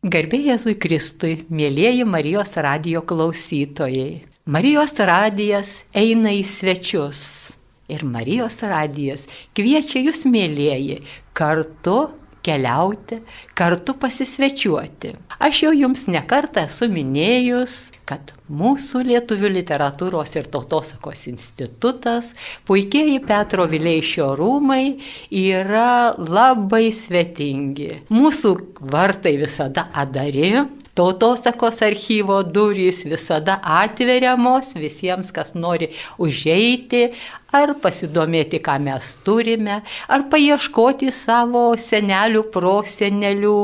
Garbė Jėzui Kristui, mėlyjeji Marijos radijo klausytojai. Marijos radijas eina į svečius. Ir Marijos radijas kviečia jūs, mėlyjeji, kartu keliauti, kartu pasisvečiuoti. Aš jau jums nekartą esu minėjus, kad mūsų Lietuvių literatūros ir tautosakos institutas, puikieji Petro Vileišio rūmai yra labai svetingi. Mūsų vartai visada adari, Tautosakos archyvo durys visada atveriamos visiems, kas nori užeiti ar pasidomėti, ką mes turime, ar paieškoti savo senelių, prosenelių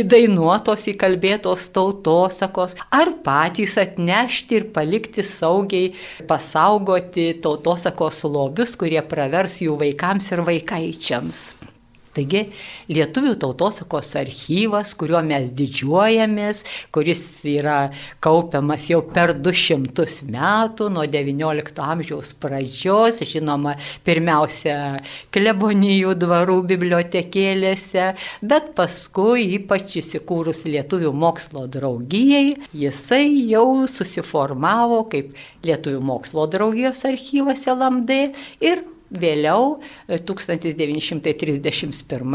įdainuotos, įkalbėtos tautosakos, ar patys atnešti ir palikti saugiai, pasaugoti tautosakos lobius, kurie pravers jų vaikams ir vaikaičiams. Taigi Lietuvių tautosakos archyvas, kuriuo mes didžiuojamės, kuris yra kaupiamas jau per 200 metų, nuo XIX amžiaus pradžios, žinoma, pirmiausia, klebonijų dvarų bibliotekėlėse, bet paskui ypač įsikūrus Lietuvių mokslo draugijai, jisai jau susiformavo kaip Lietuvių mokslo draugijos archyvas LMD ir Vėliau 1931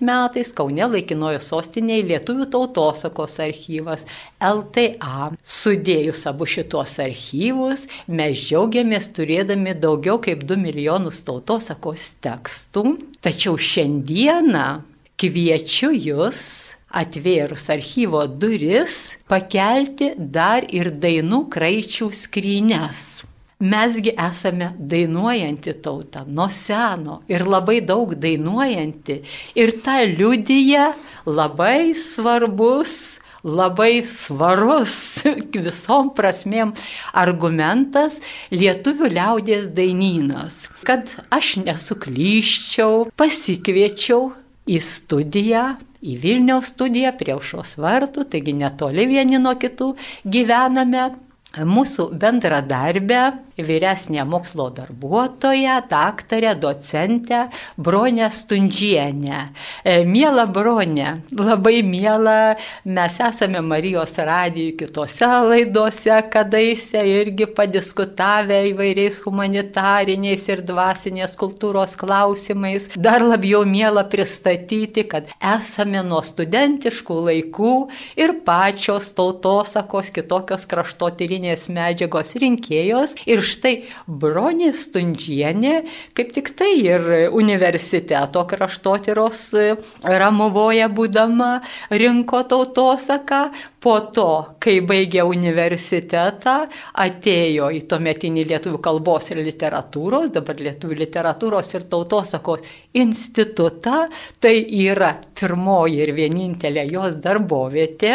metais Kaune laikinojo sostinėje Lietuvių tautosakos archyvas LTA. Sudėjus abu šitos archyvus, mes džiaugiamės turėdami daugiau kaip 2 milijonus tautosakos tekstų. Tačiau šiandieną kviečiu jūs atvėrus archyvo duris pakelti dar ir dainų kraičių skrynes. Mesgi esame dainuojanti tauta nuo seno ir labai daug dainuojanti. Ir ta liudyja labai svarbus, labai svarus visom prasmėm argumentas lietuvių liaudės dainynas. Kad aš nesuklyščiau, pasikviečiau į studiją į Vilniaus studiją prie aušos vartų, taigi netoli vieni nuo kitų gyvename mūsų bendradarbę, vyresnė mokslo darbuotoja, daktarė, docentė Bronė Stundžienė. E, miela Bronė, labai miela, mes esame Marijos radijų kitose laidose, kadaise irgi padiskutavę įvairiais humanitariniais ir dvasinės kultūros klausimais. Dar labiau miela pristatyti, kad esame nuo studentiškų laikų ir pačios tautosakos kitokios kraštotyrinės archyvinės medžiagos rinkėjos ir štai Bronė Stundžienė, kaip tik tai ir universiteto kraštotyros e, Ramuvoje būdama rinko tautosaką, po to, kai baigė universitetą, atėjo į tuometinį lietuvių kalbos ir literatūros, dabar lietuvių literatūros ir tautosakos institutą, tai yra pirmoji ir vienintelė jos darbovietė.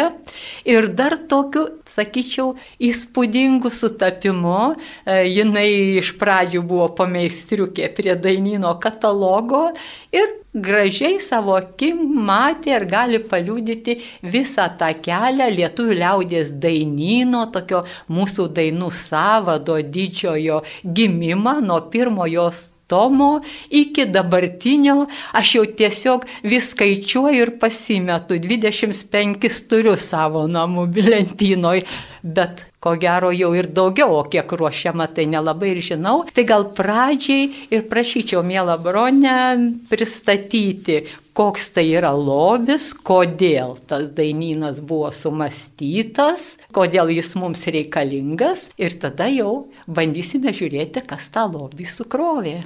Ir dar tokiu, sakyčiau, įspūdingu sutapimu. E, jinai iš pradžių buvo pameistriukė prie dainino katalogo ir gražiai savo akim matė ir gali paliūdyti visą tą kelią lietuvių liaudės dainino, tokio mūsų dainų savado didžiojo gimimą nuo pirmojos tomo iki dabartinio, aš jau tiesiog vis skaičiuoju ir pasimetu, 25 turiu savo namų lentynoj, bet ko gero jau ir daugiau, o kiek ruošiama, tai nelabai ir žinau. Tai gal pradžiai ir prašyčiau, mėla bronę, pristatyti, koks tai yra lobis, kodėl tas dainynas buvo sumastytas, kodėl jis mums reikalingas ir tada jau bandysime žiūrėti, kas tą lobį sukrovė.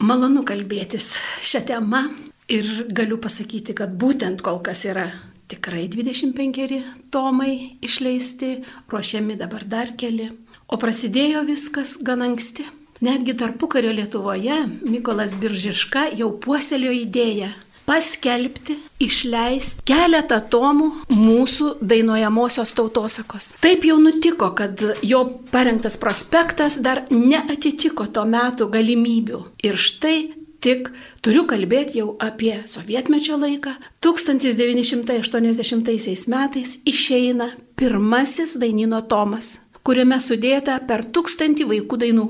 Malonu kalbėtis šią temą ir galiu pasakyti, kad būtent kol kas yra tikrai 25 tomai išleisti, ruošiami dabar dar keli. O prasidėjo viskas gan anksti. Netgi tarpukario Lietuvoje Mikolas Biržiška jau puoselėjo idėją paskelbti, išleisti keletą tomų mūsų dainuojamosios tautosakos. Taip jau nutiko, kad jo parengtas prospektas dar neatitiko to metų galimybių. Ir štai Tik turiu kalbėti jau apie sovietmečio laiką. 1980 metais išeina pirmasis dainino tomas, kuriame sudėta per tūkstantį vaikų dainų.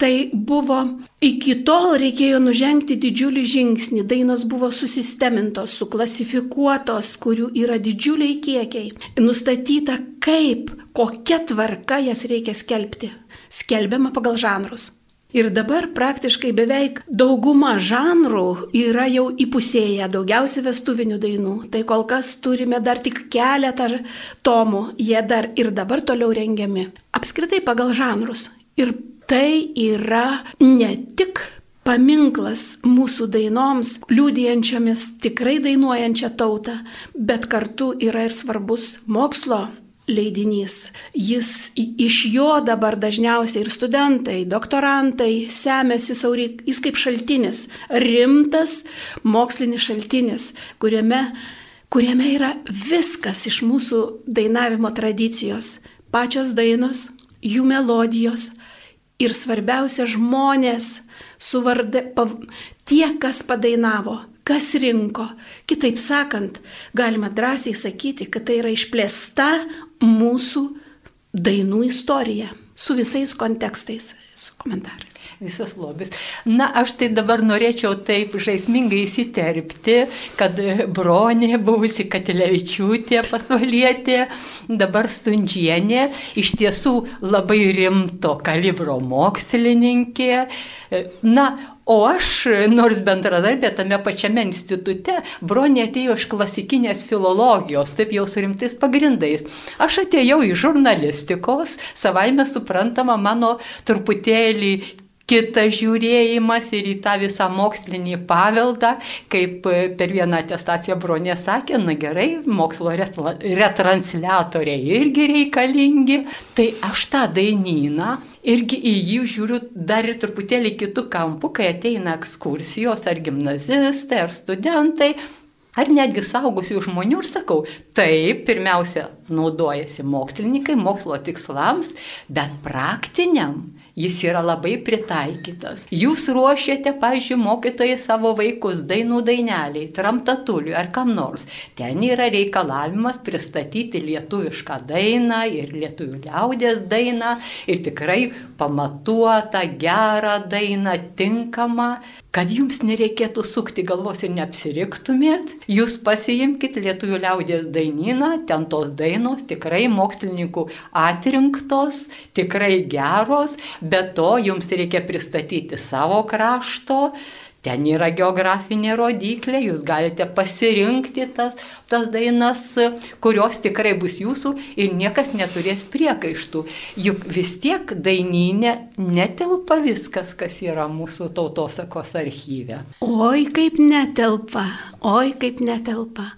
Tai buvo, iki tol reikėjo nužengti didžiulį žingsnį, dainos buvo susistemintos, suklasifikuotos, kurių yra didžiuliai kiekiai, nustatyta kaip, kokia tvarka jas reikia skelbti, skelbiama pagal žanrus. Ir dabar praktiškai beveik dauguma žanrų yra jau įpusėję, daugiausia vestuvinių dainų. Tai kol kas turime dar tik keletą tomų, jie dar ir dabar toliau rengiami. Apskritai pagal žanrus. Ir tai yra ne tik paminklas mūsų dainoms, liūdijančiomis tikrai dainuojančią tautą, bet kartu yra ir svarbus mokslo leidinys. Jis iš jo dabar dažniausiai ir studentai, doktorantai semėsi sauri, jis kaip šaltinis, rimtas mokslinis šaltinis, kuriame, kuriame yra viskas iš mūsų dainavimo tradicijos. Pačios dainos, jų melodijos ir svarbiausia žmonės, suvardė, pav, tie, kas padainavo, kas rinko. Kitaip sakant, galima drąsiai sakyti, kad tai yra išplėsta mūsų dainų istorija su visais kontekstais, su komentarais. Visas lobis. Na, aš tai dabar norėčiau taip žaismingai įsiterpti, kad bronė, buvusi Katelevičiūtė, pasvalietė, dabar stundžienė, iš tiesų labai rimto kalibro mokslininkė. Na, O aš, nors bendradarbė tame pačiame institute, bronė atėjo iš klasikinės filologijos, taip jau su rimtais pagrindais. Aš atėjau iš žurnalistikos, savaime suprantama mano truputėlį kitas žiūrėjimas ir į tą visą mokslinį paveldą, kaip per vieną atestaciją Bronė sakė, na gerai, mokslo retransliatoriai irgi reikalingi, tai aš tą dainyną irgi į jį žiūriu dar ir truputėlį kitų kampų, kai ateina ekskursijos ar gimnazistai, ar studentai. Ar netgi saugusių žmonių ir sakau, taip, pirmiausia, naudojasi mokslininkai mokslo tikslams, bet praktiniam jis yra labai pritaikytas. Jūs ruošiate, pavyzdžiui, mokytojai savo vaikus dainų daineliai, tramtatuliui ar kam nors. Ten yra reikalavimas pristatyti lietuvišką dainą ir lietuvių liaudės dainą ir tikrai pamatuotą, gerą dainą, tinkamą, kad jums nereikėtų sukti galvos ir neapsiriktumėt. Jūs pasiimkite lietuvių liaudės dainyną, ten tos dainos tikrai mokslininkų atrinktos, tikrai geros, bet to jums reikia pristatyti savo krašto, Ten yra geografinė rodiklė, jūs galite pasirinkti tas, tas dainas, kurios tikrai bus jūsų ir niekas neturės priekaištų. Juk vis tiek dainynė netelpa viskas, kas yra mūsų tautosakos archyve. Oi, kaip netelpa, oi, kaip netelpa.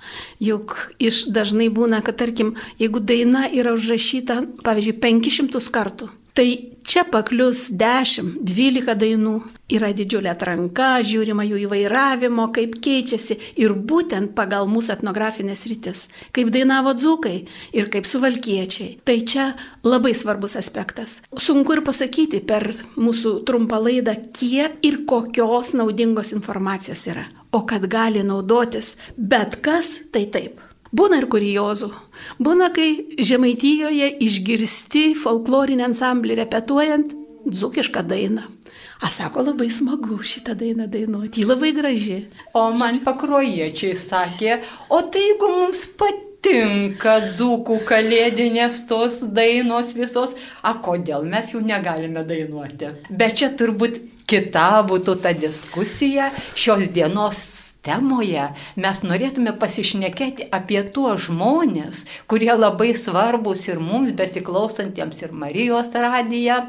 Juk iš dažnai būna, kad tarkim, jeigu daina yra užrašyta, pavyzdžiui, 500 kartų Tai čia paklius 10-12 dainų, yra didžiulė atranka, žiūrima jų įvairavimo, kaip keičiasi ir būtent pagal mūsų etnografinės rytis, kaip dainavo dzūkai ir kaip suvalkiečiai. Tai čia labai svarbus aspektas. Sunku ir pasakyti per mūsų trumpą laidą, kiek ir kokios naudingos informacijos yra. O kad gali naudotis bet kas, tai taip. Būna ir kuriozų. Būna, kai Žemaitijoje išgirsti folklorinį ansamblį repetuojant dzukišką dainą. A sako, labai smagu šitą dainą dainuoti, ji labai graži. O man pakrojiečiai sakė, o tai jeigu mums patinka dzūkų kalėdinės tos dainos visos, a kodėl mes jų negalime dainuoti? Bet čia turbūt kita būtų ta diskusija šios dienos temoje mes norėtume pasišnekėti apie tuos žmonės, kurie labai svarbus ir mums besiklausantiems ir Marijos radiją,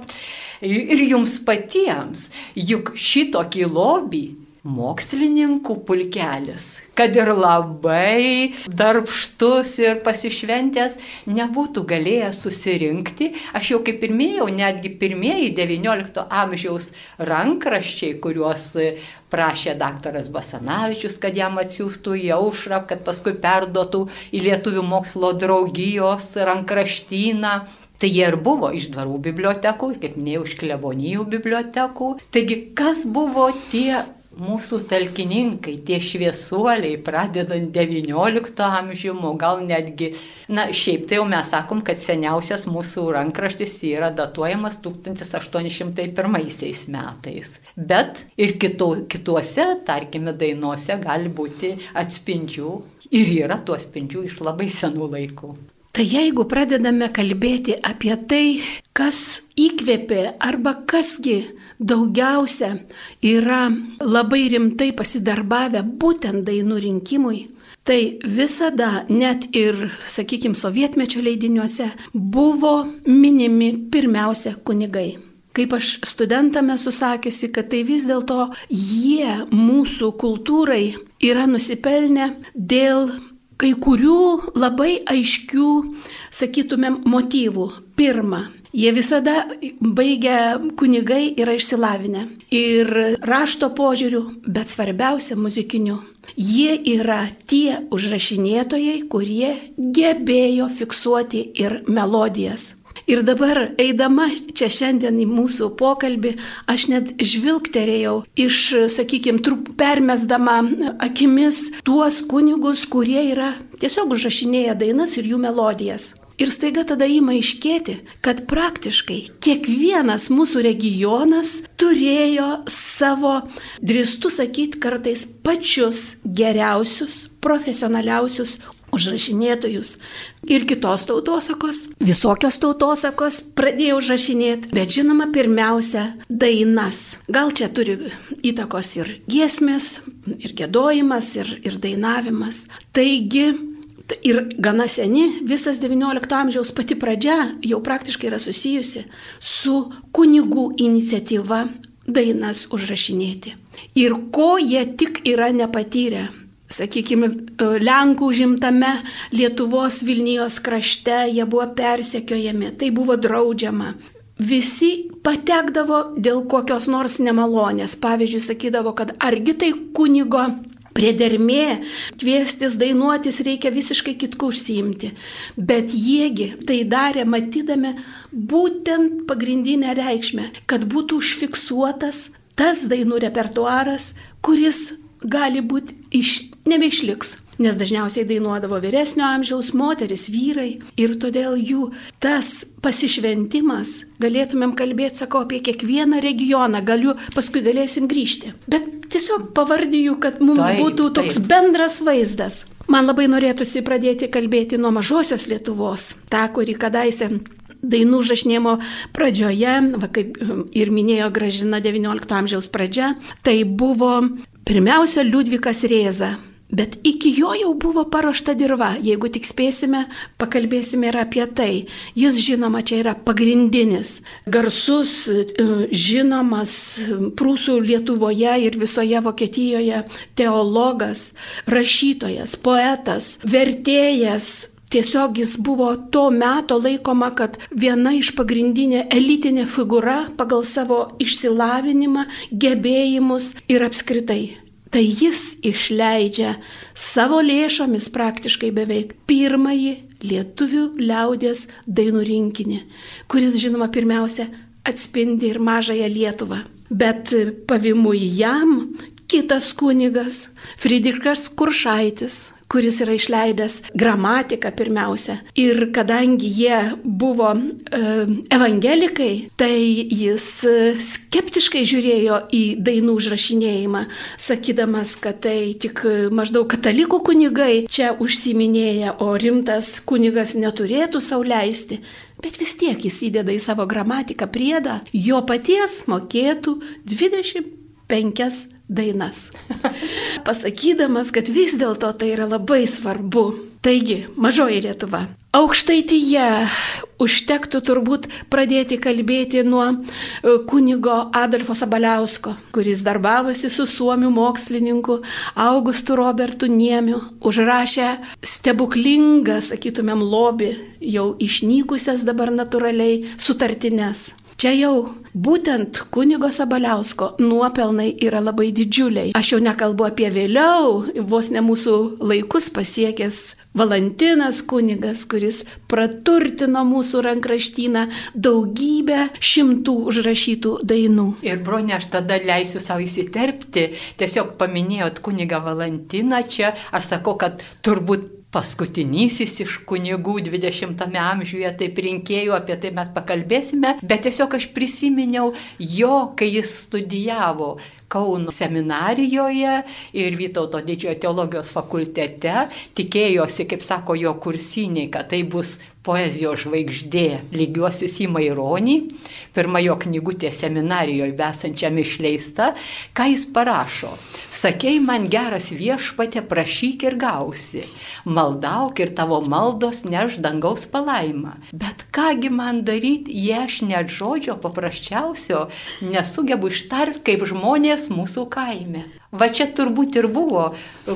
ir jums patiems. Juk šitokį lobį mokslininkų pulkelis, kad ir labai darbštus ir pasišventęs, nebūtų galėjęs susirinkti. Aš jau kaip ir minėjau, netgi pirmieji XIX amžiaus rankraščiai, kuriuos prašė daktaras Basanavičius, kad jam atsiųstų į aušrą, kad paskui perduotų į Lietuvių mokslo draugijos rankraštyną. Tai jie ir buvo iš dvarų bibliotekų, kaip minėjau, iš klebonijų bibliotekų. Taigi, kas buvo tie mūsų talkininkai, tie šviesuoliai, pradedant XIX amžiumi, gal netgi, na, šiaip tai jau mes sakom, kad seniausias mūsų rankraštis yra datuojamas 1801 metais. Bet ir kitu, kituose, tarkime, dainuose gali būti atspindžių ir yra tų atspindžių iš labai senų laikų. Tai jeigu pradedame kalbėti apie tai, kas įkvėpė arba kasgi daugiausia yra labai rimtai pasidarbavę būtent dainų rinkimui, tai visada net ir, sakykime, sovietmečio leidiniuose buvo minimi pirmiausia kunigai. Kaip aš studentam esu sakiusi, kad tai vis dėlto jie mūsų kultūrai yra nusipelnę dėl kai kurių labai aiškių, sakytumėm, motyvų. Pirma, jie visada baigia kunigai yra išsilavinę. Ir rašto požiūrių, bet svarbiausia muzikiniu. Jie yra tie užrašinėtojai, kurie gebėjo fiksuoti ir melodijas. Ir dabar, eidama čia šiandien į mūsų pokalbį, aš net žvilgterėjau iš, sakykime, permesdama akimis tuos kunigus, kurie yra tiesiog užrašinėję dainas ir jų melodijas. Ir staiga tada įma iškėti, kad praktiškai kiekvienas mūsų regionas turėjo savo, drįstų sakyti, kartais pačius geriausius, profesionaliausius užrašinėtojus ir kitos tautosakos, visokios tautosakos pradėjau užrašinėti, bet žinoma, pirmiausia, dainas. Gal čia turi įtakos ir giesmės, ir gėdojimas, ir, ir dainavimas. Taigi, Ir gana seni, visas XIX amžiaus pati pradžia jau praktiškai yra susijusi su kunigų iniciatyva dainas užrašinėti. Ir ko jie tik yra nepatyrę sakykime, Lenkų žimtame Lietuvos Vilnijos krašte jie buvo persekiojami, tai buvo draudžiama. Visi patekdavo dėl kokios nors nemalonės. Pavyzdžiui, sakydavo, kad argi tai kunigo priedermė, kviestis dainuotis reikia visiškai kitku užsiimti. Bet jiegi tai darė matydami būtent pagrindinę reikšmę, kad būtų užfiksuotas tas dainų repertuaras, kuris gali būti iš, nebeišliks. Nes dažniausiai dainuodavo vyresnio amžiaus moteris, vyrai ir todėl jų tas pasišventimas, galėtumėm kalbėti, sakau, apie kiekvieną regioną, galiu, paskui galėsim grįžti. Bet tiesiog pavardiju, kad mums taip, būtų toks taip. bendras vaizdas. Man labai norėtųsi pradėti kalbėti nuo mažosios Lietuvos, tą, kuri kadaise dainų žašnėmo pradžioje, va, kaip ir minėjo Gražina XIX amžiaus pradžia, tai buvo Pirmiausia, Liudvikas Rėza. Bet iki jo jau buvo paruošta dirba, jeigu tik spėsime, pakalbėsime ir apie tai. Jis žinoma, čia yra pagrindinis, garsus, e, žinomas Prūsų Lietuvoje ir visoje Vokietijoje teologas, rašytojas, poetas, vertėjas, Tiesiog jis buvo to meto laikoma, kad viena iš pagrindinė elitinė figūra pagal savo išsilavinimą, gebėjimus ir apskritai. Tai jis išleidžia savo lėšomis praktiškai beveik pirmąjį lietuvių liaudės dainų rinkinį, kuris žinoma pirmiausia atspindi ir mažąją Lietuvą. Bet pavimui jam kitas kunigas, Friedrichas Kuršaitis, kuris yra išleidęs gramatiką pirmiausia. Ir kadangi jie buvo e, evangelikai, tai jis e, skeptiškai žiūrėjo į dainų užrašinėjimą, sakydamas, kad tai tik maždaug katalikų kunigai čia užsiminėja, o rimtas kunigas neturėtų sauliaisti. Bet vis tiek jis įdeda į savo gramatiką priedą jo paties mokėtų 25 dainas. Pasakydamas, kad vis dėlto tai yra labai svarbu. Taigi, mažoji Lietuva. Aukštaityje užtektų turbūt pradėti kalbėti nuo e, kunigo Adolfo Sabaliausko, kuris darbavosi su suomių mokslininku Augustu Robertu Niemiu, užrašė stebuklingą, sakytumėm, lobį, jau išnykusias dabar natūraliai sutartines. Čia jau būtent kunigo Sabaliausko nuopelnai yra labai didžiuliai. Aš jau nekalbu apie vėliau, vos ne mūsų laikus pasiekęs Valantinas kunigas, kuris praturtino mūsų rankraštyną daugybę šimtų užrašytų dainų. Ir bronė, aš tada leisiu savo įsiterpti. Tiesiog paminėjot kunigą Valantiną čia. Aš sakau, kad turbūt paskutinysis iš kunigų 20-ame amžiuje, taip rinkėjų, apie tai mes pakalbėsime, bet tiesiog aš prisiminiau jo, kai jis studijavo Kauno seminarijoje ir Vytauto didžiojo teologijos fakultete, tikėjosi, kaip sako jo kursiniai, kad tai bus poezijos žvaigždė lygiuosis į Maironį, pirma jo knygutė seminarijoje besančiam išleista, ką jis parašo. Sakei man geras viešpatė, prašyk ir gausi, maldauk ir tavo maldos neš dangaus palaimą. Bet kągi man daryti, jei aš net žodžio paprasčiausio nesugebu ištart kaip žmonės mūsų kaime. Va čia turbūt ir buvo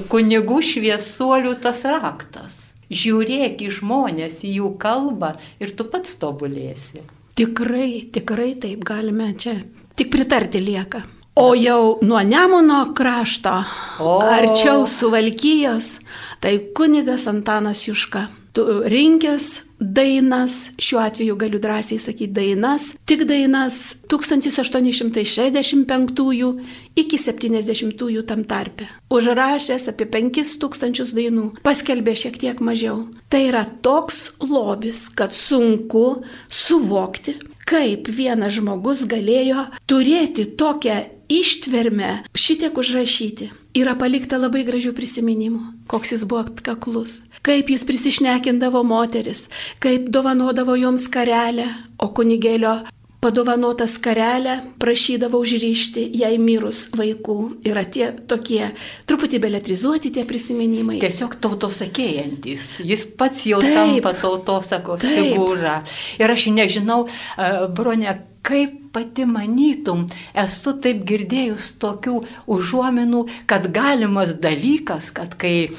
kunigų šviesuolių tas raktas žiūrėk į žmonės, į jų kalbą ir tu pats tobulėsi. Tikrai, tikrai taip galime čia. Tik pritarti lieka. O jau nuo Nemuno krašto, o. arčiau Suvalkyjos, tai kunigas Antanas Juška. Rinkęs dainas, šiuo atveju galiu drąsiai sakyti dainas, tik dainas 1865 iki 70 tam tarpe. Užrašęs apie 5000 dainų, paskelbė šiek tiek mažiau. Tai yra toks lobis, kad sunku suvokti, kaip vienas žmogus galėjo turėti tokią ištvermę šitiek užrašyti. Yra palikta labai gražių prisiminimų, koks jis buvo atkaklus, kaip jis prisišnekindavo moteris, kaip dovanodavo joms karelę, o kunigėlio padovanotą skarelę prašydavo užryšti jai mirus vaikų. Yra tie tokie truputį beletrizuoti tie prisiminimai. Tiesiog tautosakėjantis. Jis pats jau taip, tampa tautosakos figūra. Ir aš nežinau, bronė, kaip pati manytum, esu taip girdėjus tokių užuominų, kad galimas dalykas, kad kai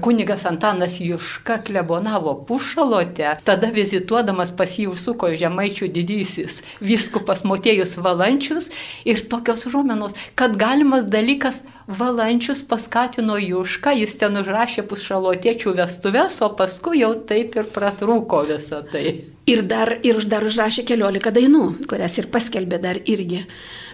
kunigas Antanas Juška klebonavo pušalote, tada vizituodamas pas jį užsuko žemaičių didysis viskupas Motėjus Valančius ir tokios užuomenos, kad galimas dalykas Valančius paskatino Jušką, jis ten užrašė pušalotiečių vestuves, o paskui jau taip ir pratrūko visą tai. Ir dar, ir dar užrašė keliolika dainų, kurias ir paskelbė dar irgi.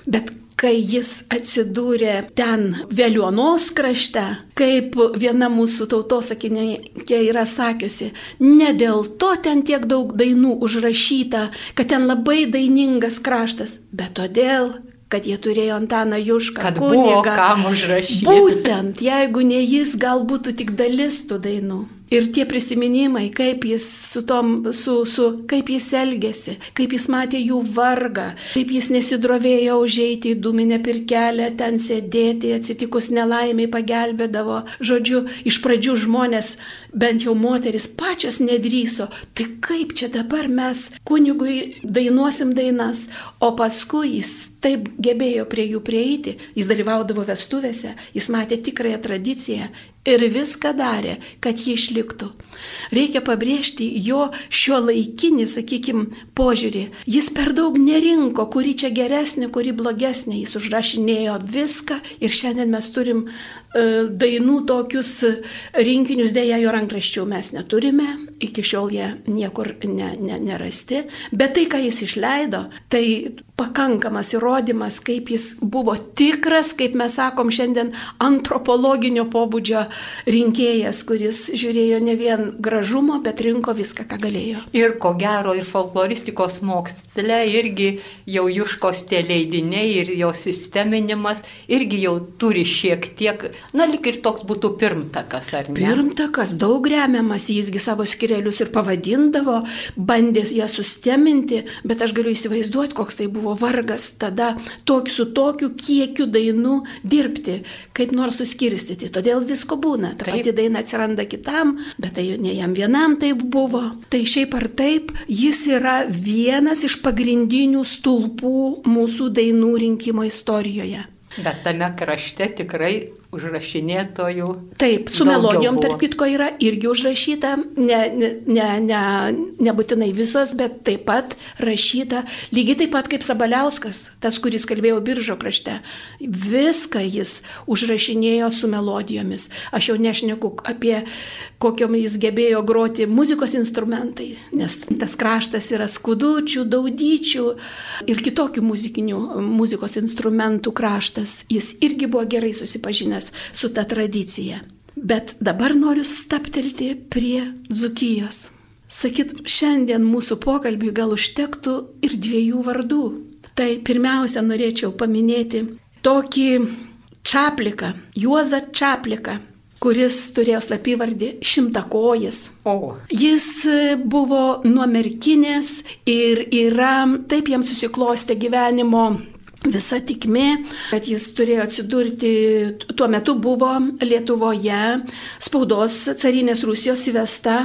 Bet kai jis atsidūrė ten Vėliuonos krašte, kaip viena mūsų tautosakininkė yra sakiusi, ne dėl to ten tiek daug dainų užrašyta, kad ten labai dainingas kraštas, bet todėl, kad jie turėjo Antaną Jušką. Kad kunigą. buvo kam užrašyti. Būtent, jeigu ne jis, gal būtų tik dalis tų dainų. Ir tie prisiminimai, kaip jis su tom, su, su, kaip jis elgėsi, kaip jis matė jų vargą, kaip jis nesidrovėjo užeiti į dūminę pirkelę, ten sėdėti, atsitikus nelaimiai pagelbėdavo. Žodžiu, iš pradžių žmonės, bent jau moteris pačios nedryso, tai kaip čia dabar mes kunigui dainuosim dainas, o paskui jis taip gebėjo prie jų prieiti, jis dalyvaudavo vestuvėse, jis matė tikrąją tradiciją ir viską darė, kad ji išliktų. Reikia pabrėžti jo šio laikinį, sakykime, požiūrį. Jis per daug nerinko, kuri čia geresnė, kuri blogesnė, jis užrašinėjo viską ir šiandien mes turim e, dainų tokius rinkinius, dėja jo rankraščių mes neturime, iki šiol jie niekur ne, ne, nerasti, bet tai, ką jis išleido, tai pakankamas įrodymas, kaip jis buvo tikras, kaip mes sakom šiandien, antropologinio pobūdžio rinkėjas, kuris žiūrėjo ne vien gražumo, bet rinko viską, ką galėjo. Ir ko gero, ir folkloristikos moksle irgi jau juškos tie leidiniai ir jo sisteminimas irgi jau turi šiek tiek, na, lik ir toks būtų pirmtakas, ar ne? Pirmtakas, daug remiamas, jisgi savo skirelius ir pavadindavo, bandė ją susteminti, bet aš galiu įsivaizduoti, koks tai buvo vargas tada tok, su tokiu kiekiu dainų dirbti, kaip nors suskirstyti. Todėl visko būna. Ta taip. pati daina atsiranda kitam, bet tai ne jam vienam taip buvo. Tai šiaip ar taip, jis yra vienas iš pagrindinių stulpų mūsų dainų rinkimo istorijoje. Bet tame krašte tikrai užrašinėtojų. Taip, su melodijom, tarp kitko, yra irgi užrašyta, ne, ne, ne, ne, nebūtinai visos, bet taip pat rašyta, lygiai taip pat kaip Sabaliauskas, tas, kuris kalbėjo biržo krašte. Viską jis užrašinėjo su melodijomis. Aš jau nešneku apie kokiom jis gebėjo groti muzikos instrumentai, nes tas kraštas yra skudučių, daudyčių ir kitokių muzikinių muzikos instrumentų kraštas. Jis irgi buvo gerai susipažinęs susipažinęs su ta tradicija. Bet dabar noriu staptelti prie Dzukijos. Sakyt, šiandien mūsų pokalbiui gal užtektų ir dviejų vardų. Tai pirmiausia norėčiau paminėti tokį Čapliką, Juozą Čapliką, kuris turėjo slapyvardį Šimtakojas. O. Jis buvo nuo merkinės ir yra, taip jam susiklostė gyvenimo visa tikmė, kad jis turėjo atsidurti, tuo metu buvo Lietuvoje spaudos carinės Rusijos įvesta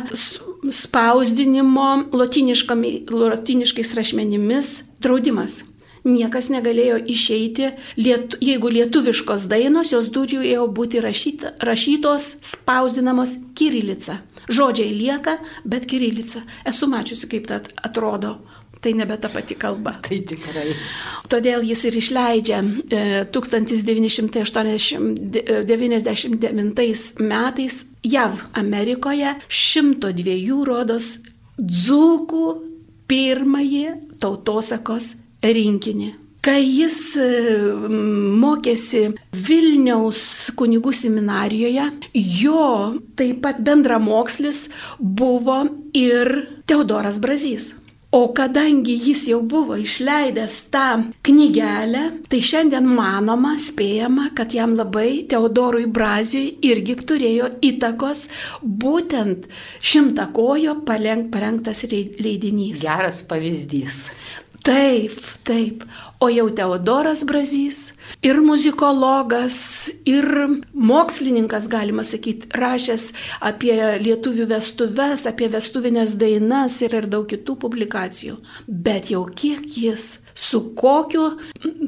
spausdinimo latiniškais rašmenimis draudimas. Niekas negalėjo išeiti, liet, jeigu lietuviškos dainos, jos turėjo būti rašyta, rašytos, spausdinamos kirilica. Žodžiai lieka, bet kirilica. Esu mačiusi, kaip tai atrodo tai nebe ta pati kalba. Tai tikrai. Todėl jis ir išleidžia 1999 e, metais JAV Amerikoje 102 rodos dzūkų pirmąjį tautosakos rinkinį. Kai jis e, mokėsi Vilniaus kunigų seminarijoje, jo taip pat bendramokslis buvo ir Teodoras Brazys. O kadangi jis jau buvo išleidęs tą knygelę, tai šiandien manoma, spėjama, kad jam labai Teodorui Brazijui irgi turėjo įtakos būtent šimtakojo parengtas leidinys. Geras pavyzdys. Taip, taip. O jau Teodoras Brazys ir muzikologas, ir mokslininkas, galima sakyti, rašęs apie lietuvių vestuves, apie vestuvinės dainas ir, ir daug kitų publikacijų. Bet jau kiek jis, su kokiu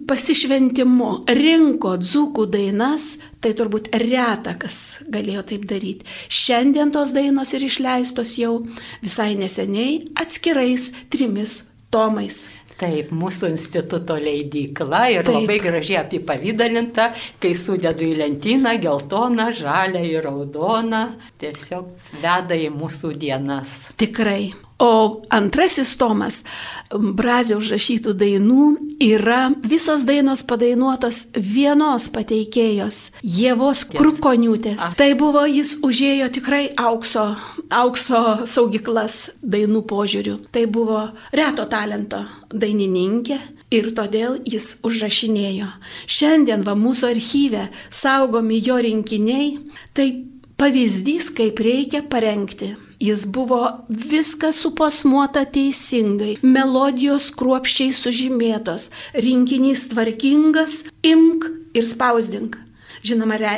pasišventimu rinko dzūkų dainas, tai turbūt reta kas galėjo taip daryti. Šiandien tos dainos ir išleistos jau visai neseniai atskirais trimis tomais. Taip, mūsų instituto leidykla ir Taip. labai gražiai apipavydalinta, kai sudedu į lentyną geltoną, žalę ir raudoną, tiesiog veda į mūsų dienas. Tikrai. O antrasis tomas Brazio užrašytų dainų yra visos dainos padainuotos vienos pateikėjos - Jėvos Krukoniūtės. Ah. Tai buvo, jis užėjo tikrai aukso, aukso saugiklas dainų požiūrių. Tai buvo reto talento dainininkė. Ir todėl jis užrašinėjo. Šiandien va mūsų archyve saugomi jo rinkiniai, tai pavyzdys, kaip reikia parengti Jis buvo viskas suposmuota teisingai, melodijos kruopščiai sužymėtos, rinkinys tvarkingas, imk ir spausdink. Žinoma, re,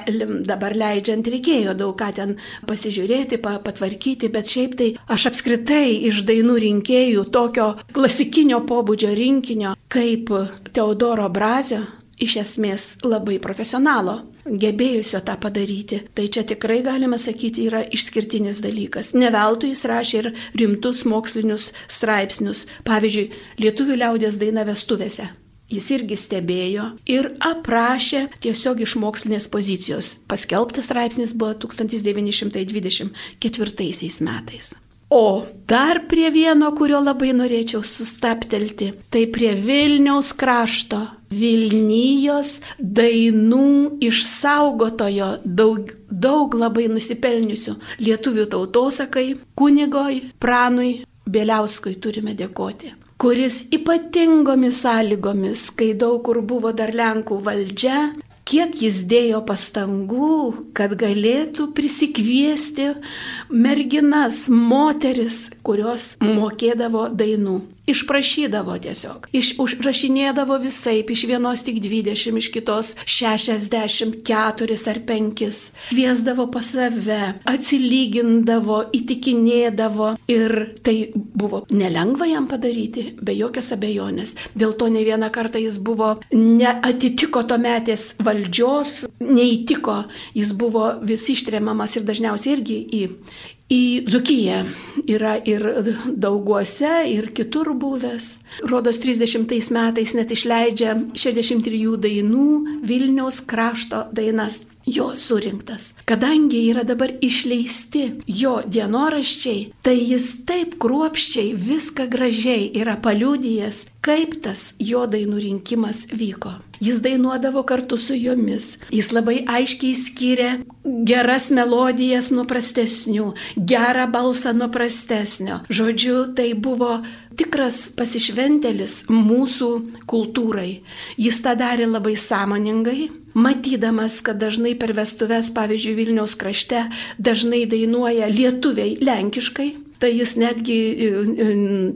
dabar leidžiant reikėjo daug ką ten pasižiūrėti, pa, patvarkyti, bet šiaip tai aš apskritai iš dainų rinkėjų tokio klasikinio pobūdžio rinkinio kaip Teodoro Brazio iš esmės labai profesionalo gebėjusio tą padaryti. Tai čia tikrai galima sakyti yra išskirtinis dalykas. Ne veltui jis rašė ir rimtus mokslinius straipsnius. Pavyzdžiui, Lietuvių liaudės daina vestuvėse. Jis irgi stebėjo ir aprašė tiesiog iš mokslinės pozicijos. Paskelbtas straipsnis buvo 1924 metais. O dar prie vieno, kurio labai norėčiau sustaptelti, tai prie Vilniaus krašto, Vilnijos dainų išsaugotojo daug, daug labai nusipelniusių lietuvių tautosakai, kunigoj, pranui, Bieliauskui turime dėkoti kuris ypatingomis sąlygomis, kai daug kur buvo dar Lenkų valdžia, kiek jis dėjo pastangų, kad galėtų prisikviesti merginas, moteris, kurios mokėdavo dainų. Išprašydavo tiesiog. Iš, užrašinėdavo visai, iš vienos tik 20, iš kitos 64 ar 5. Kviesdavo pas save, atsilygindavo, įtikinėdavo. Ir tai buvo nelengva jam padaryti, be jokios abejonės. Dėl to ne vieną kartą jis buvo, neatitiko to metės valdžios, neįtiko, jis buvo vis ištremamas ir dažniausiai irgi į, į Dzukiją. Yra ir dauguose, ir kitur buvęs. Rodos 30 metais net išleidžia 63 dainų Vilniaus krašto dainas jo surinktas. Kadangi yra dabar išleisti jo dienoraščiai, tai jis taip kruopščiai viską gražiai yra paliūdijęs, kaip tas jo dainų rinkimas vyko. Jis dainuodavo kartu su jomis. Jis labai aiškiai skiria geras melodijas nuo prastesnių, gerą balsą nuo prastesnio. Žodžiu, tai buvo tikras pasišventelis mūsų kultūrai. Jis tą darė labai sąmoningai, matydamas, kad dažnai per vestuves, pavyzdžiui, Vilniaus krašte, dažnai dainuoja lietuviai lenkiškai. Tai jis netgi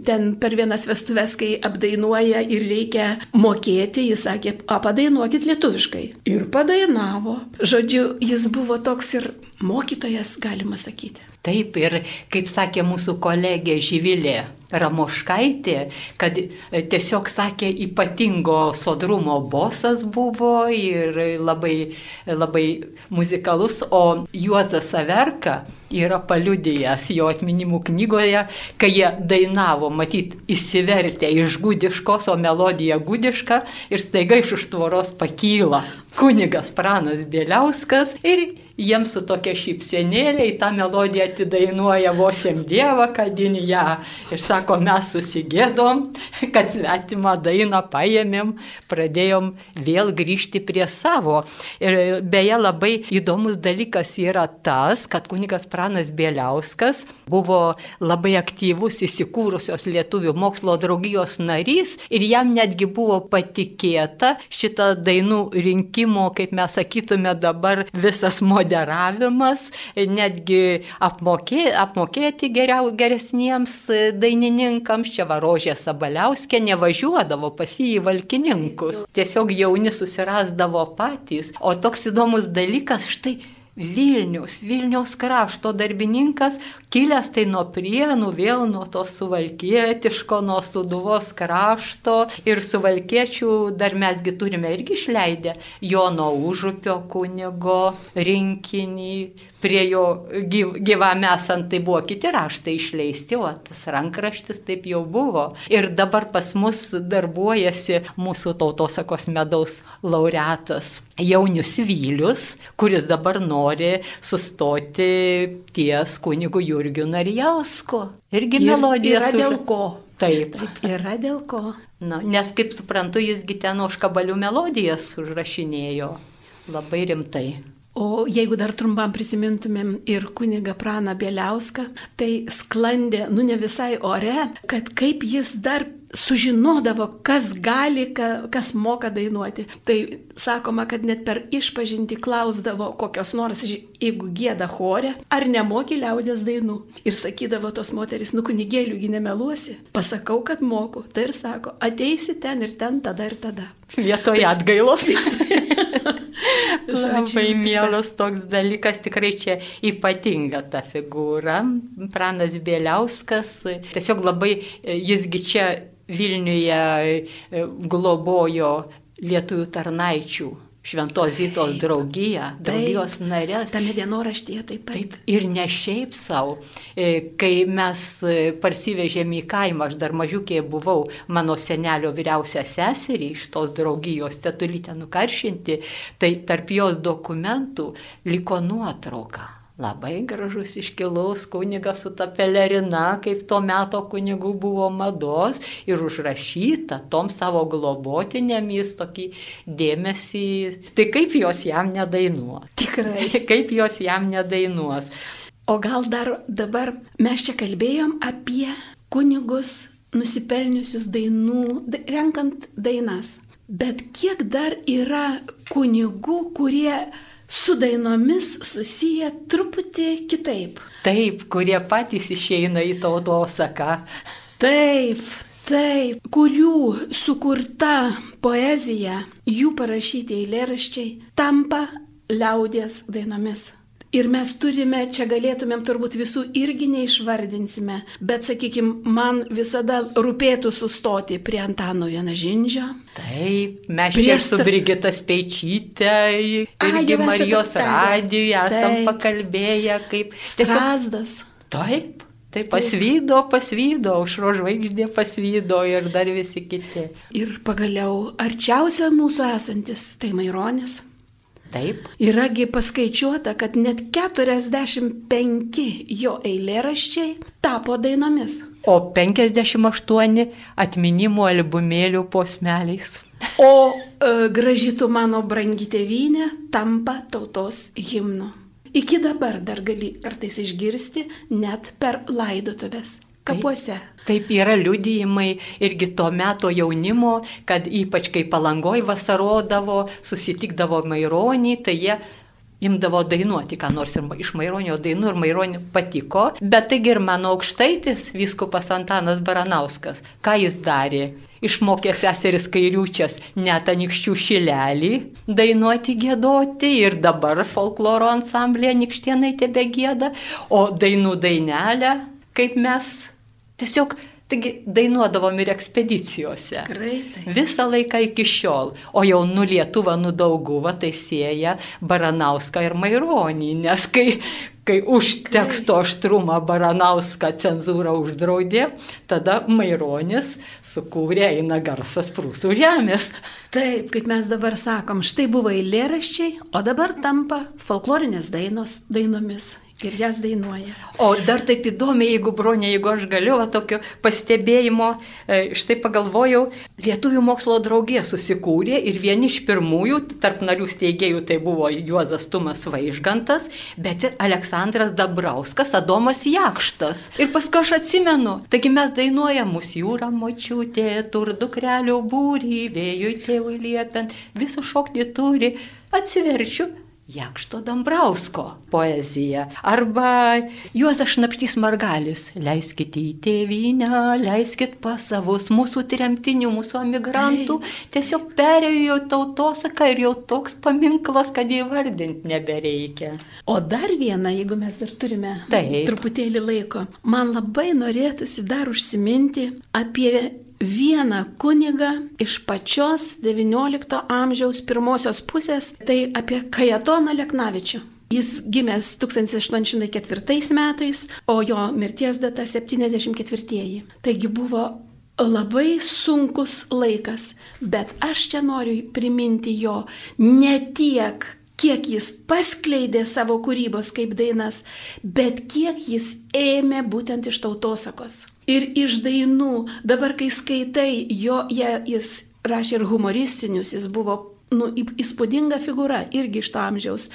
ten per vienas vestuves, kai apdainuoja ir reikia mokėti, jis sakė, o padainuokit lietuviškai. Ir padainavo. Žodžiu, jis buvo toks ir mokytojas, galima sakyti. Taip, ir kaip sakė mūsų kolegė Žyvilė Ramoškaitė, kad tiesiog sakė ypatingo sodrumo bosas buvo ir labai, labai muzikalus, o Juozas Saverka yra paliudijęs jo atminimų knygoje, kai jie dainavo, matyt, įsivertę iš gudiškos, o melodija gudiška ir staiga iš už tvoros pakyla kunigas Pranas Bieliauskas ir jiems su tokia šypsenėlė į tą melodiją atidainuoja vosiam Dievą, kad jin ją. Ir sako, mes susigėdom, kad svetimą dainą paėmėm, pradėjom vėl grįžti prie savo. Ir beje, labai įdomus dalykas yra tas, kad kunigas Pranas Bieliauskas buvo labai aktyvus įsikūrusios lietuvių mokslo draugijos narys ir jam netgi buvo patikėta šitą dainų rinkimo, kaip mes sakytume dabar, visas moderavimas, netgi apmokė, apmokėti geriau, geresniems dainininkams. Čia varožė Sabaliauskė nevažiuodavo pas jį į valkininkus. Tiesiog jauni susirasdavo patys. O toks įdomus dalykas, štai Vilnius, Vilniaus krašto darbininkas, kilęs tai nuo prienų, vėl nuo to suvalkietiško, nuo suduvos krašto ir suvalkiečių dar mesgi turime irgi išleidę Jono Užupio kunigo rinkinį, prie jo gyv, gyvam esant tai buvo kiti raštai išleisti, o tas rankraštis taip jau buvo. Ir dabar pas mus darbuojasi mūsų tautosakos medaus laureatas Jaunius Vylius, kuris dabar nori sustoti ties kunigu Jurgiu Narijausku. Irgi melodija. Yra dėl ko. Taip. Taip, yra dėl ko. Na, nes kaip suprantu, jisgi ten užkabalių melodijas užrašinėjo labai rimtai. O jeigu dar trumpam prisimintumėm ir kuniga Praną Bieliauską, tai sklandė, nu ne visai ore, kad kaip jis dar sužinodavo, kas gali, kas moka dainuoti. Tai sakoma, kad net per išpažinti klausdavo kokios nors, jeigu gėda chore, ar nemoki liaudės dainų. Ir sakydavo tos moteris, nu kunigėliųgi nemeluosi, pasakau, kad moku. Tai ir sako, ateisi ten ir ten, tada ir tada. Vietoje atgailos. Labai mielas toks dalykas, tikrai čia ypatinga ta figūra. Pranas Bieliauskas, tiesiog labai, jisgi čia Vilniuje globojo lietuvių tarnaičių Šventos Zytos draugija, draugijos narės. Tame dienoraštyje taip pat. Taip, ir ne šiaip savo. Kai mes parsivežėme į kaimą, aš dar mažiukė buvau mano senelio vyriausią seserį iš tos draugijos tetulytę nukaršinti, tai tarp jos dokumentų liko nuotrauka Labai gražus iškilaus kunigas su ta pelerina, kaip tuo metu kunigų buvo mados ir užrašyta tom savo globotinėmis tokį dėmesį. Tai kaip jos jam nedainuos? Tikrai. Kaip jos jam nedainuos? O gal dar dabar mes čia kalbėjom apie kunigus nusipelniusius dainų, renkant dainas. Bet kiek dar yra kunigų, kurie su dainomis susiję truputį kitaip. Taip, kurie patys išeina į tautosaką. Taip, taip, kurių sukurta poezija, jų parašyti eilėraščiai tampa liaudės dainomis. Ir mes turime, čia galėtumėm turbūt visų irgi neišvardinsime, bet, sakykime, man visada rūpėtų sustoti prie Antano Vienažindžio. Taip, mes prie čia su Brigita Speičytė, irgi Marijos radijuje esam taip. pakalbėję, kaip... Strasdas. Taip. Tai pasvydo, pasvydo, aušro žvaigždė pasvydo ir dar visi kiti. Ir pagaliau arčiausia mūsų esantis, tai Maironis. Taip. Yragi paskaičiuota, kad net 45 jo eilėraščiai tapo dainomis. O 58 atminimo albumėlių posmeliais. O e, gražytų mano brangi tėvynė tampa tautos himnu. Iki dabar dar gali kartais išgirsti net per laidotuvės kapuose. Taip, yra liudijimai irgi to meto jaunimo, kad ypač kai palangoj vasarodavo, susitikdavo maironį, tai jie imdavo dainuoti, ką nors ir iš Maironio dainų ir Maironio patiko, bet taigi ir mano aukštaitis, viskupas Antanas Baranauskas, ką jis darė? Išmokė seseris kairiučias net anikščių šilelį dainuoti, gėdoti ir dabar folkloro ansamblė nikštienai tebe gėda, o dainų dainelę, kaip mes Tiesiog Taigi dainuodavom ir ekspedicijose. Greitai. Visą laiką iki šiol. O jau nu Lietuva, nu Dauguvą, tai sieja Baranauską ir Maironį, nes kai, kai už teksto aštrumą Baranauską cenzūra uždraudė, tada Maironis sukūrė eina garsas prūsų žemės. Taip, kaip mes dabar sakom, štai buvo eilėraščiai, o dabar tampa folklorinės dainos dainomis ir jas dainuoja. O dar taip įdomiai, jeigu bronė, jeigu aš galiu, va, tokio pastebėjimo, e, štai pagalvojau, Lietuvių mokslo draugė susikūrė ir vieni iš pirmųjų, tarp narių steigėjų tai buvo Juozas Tumas Vaižgantas, bet ir Aleksandras Dabrauskas, Adomas Jakštas. Ir paskui aš atsimenu, taigi mes dainuojam mūsų jūrą močiutė, tur dukrelių būrį, vėjui tėvui liepiant, visų šokti turi. Atsiverčiu, Jakšto Dambrausko poezija. Arba Juozas Šnapštys Margalis. Leiskite į tėvynę, leiskit pas savus mūsų tremtinių, mūsų emigrantų. Tiesiog perėjo tautosaką ir jau toks paminklas, kad įvardinti nebereikia. O dar viena, jeigu mes dar turime Taip. truputėlį laiko, man labai norėtųsi dar užsiminti apie vieną kunigą iš pačios XIX amžiaus pirmosios pusės, tai apie Kajatoną Leknavičių. Jis gimęs 1804 metais, o jo mirties data 74. Taigi buvo labai sunkus laikas, bet aš čia noriu priminti jo ne tiek, kiek jis paskleidė savo kūrybos kaip dainas, bet kiek jis ėmė būtent iš tautosakos ir iš dainų. Dabar, kai skaitai, jo, jie, jis rašė ir humoristinius, jis buvo nu, įspūdinga figūra irgi iš to amžiaus.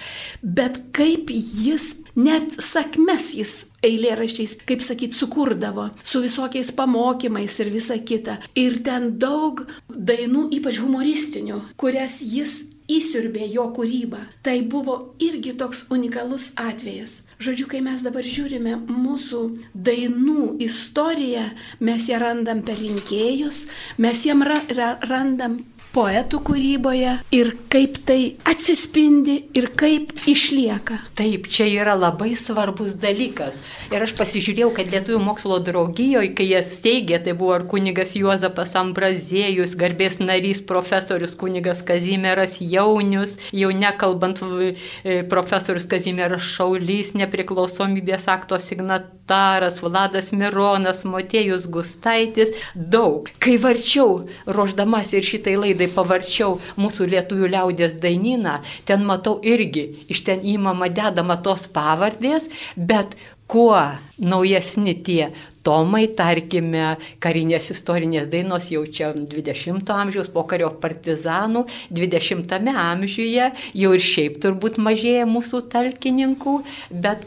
Bet kaip jis, net sakmes jis eilėraščiais, kaip sakyt, sukurdavo, su visokiais pamokymais ir visa kita. Ir ten daug dainų, ypač humoristinių, kurias jis įsiurbė jo kūrybą. Tai buvo irgi toks unikalus atvejas. Žodžiu, kai mes dabar žiūrime mūsų dainų istoriją, mes ją randam per rinkėjus, mes jam ra ra randam poetų kūryboje ir kaip tai atsispindi ir kaip išlieka. Taip, čia yra labai svarbus dalykas. Ir aš pasižiūrėjau, kad Lietuvų mokslo draugijoje, kai jie steigė, tai buvo ir kunigas Juozapas Ambrazėjus, garbės narys profesorius kunigas Kazimieras Jaunius, jau nekalbant e, profesorius Kazimieras Šaulys, nepriklausomybės akto signataras, Vladas Mironas, Motėjus Gustaitis, daug. Kai varčiau, ruoždamas ir šitai laidai, tai pavarčiau mūsų lietuvių liaudės dainyną, ten matau irgi iš ten įmama dedama tos pavardės, bet kuo naujesni tie tomai, tarkime, karinės istorinės dainos jau čia 20-ojo amžiaus pokario partizanų, 20-ame amžiuje jau ir šiaip turbūt mažėja mūsų talkininkų, bet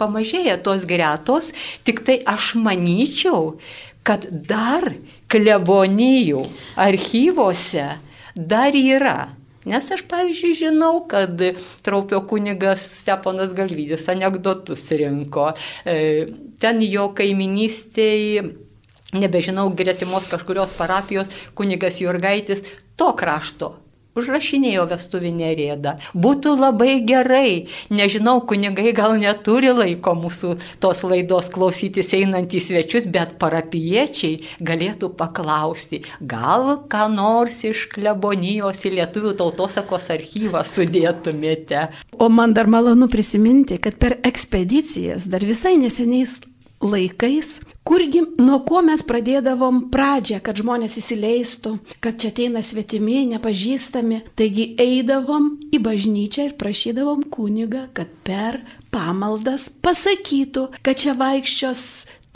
pamažėja tos gretos, tik tai aš manyčiau, kad dar klebonijų archyvose dar yra Nes aš, pavyzdžiui, žinau, kad traupio kunigas Steponas Galvydis anegdotus rinko. E, ten jo kaiminystėje, nebežinau, gretimos kažkurios parapijos kunigas Jurgaitis to krašto užrašinėjo vestuvinę rėdą. Būtų labai gerai, nežinau, kunigai gal neturi laiko mūsų tos laidos klausytis einant į svečius, bet parapiečiai galėtų paklausti, gal ką nors iš klebonijos į Lietuvių tautosakos archyvą sudėtumėte. O man dar malonu prisiminti, kad per ekspedicijas dar visai neseniais laikais, kurgi nuo ko mes pradėdavom pradžią, kad žmonės įsileistų, kad čia ateina svetimi, nepažįstami. Taigi eidavom į bažnyčią ir prašydavom kunigą, kad per pamaldas pasakytų, kad čia vaikščios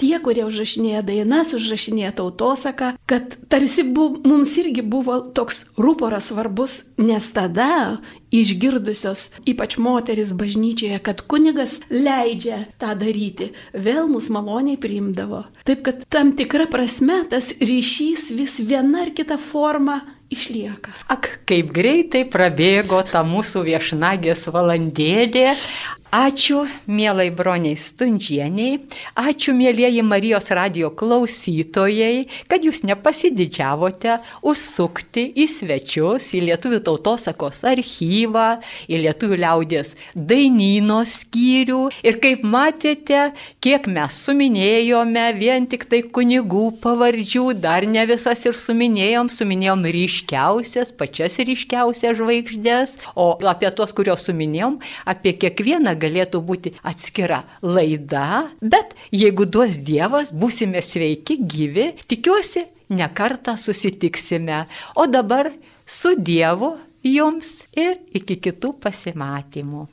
tie, kurie užrašinėja dainas, užrašinėja tautosaką, kad tarsi bu, mums irgi buvo toks rūporas svarbus, nes tada išgirdusios, ypač moteris bažnyčioje, kad kunigas leidžia tą daryti, vėl mus maloniai priimdavo. Taip kad tam tikra prasme tas ryšys vis viena ar kita forma išlieka. Ak, kaip greitai prabėgo ta mūsų viešnagės valandėlė. Ačiū, mielai broniai Stundžieniai, ačiū, mėlyjeji Marijos radio klausytojai, kad jūs nepasididžiavote užsukti į svečius, į Lietuvių tautosakos archyvą, į Lietuvių liaudės dainyno skyrių. Ir kaip matėte, kiek mes suminėjome vien tik tai kunigų pavardžių, dar ne visas ir suminėjom, suminėjom ryškiausias, pačias ryškiausias žvaigždės, o apie tuos, kuriuos suminėjom, apie kiekvieną galėtų būti atskira laida, bet jeigu duos Dievas, būsime sveiki, gyvi, tikiuosi, nekartą susitiksime. O dabar su Dievu jums ir iki kitų pasimatymų.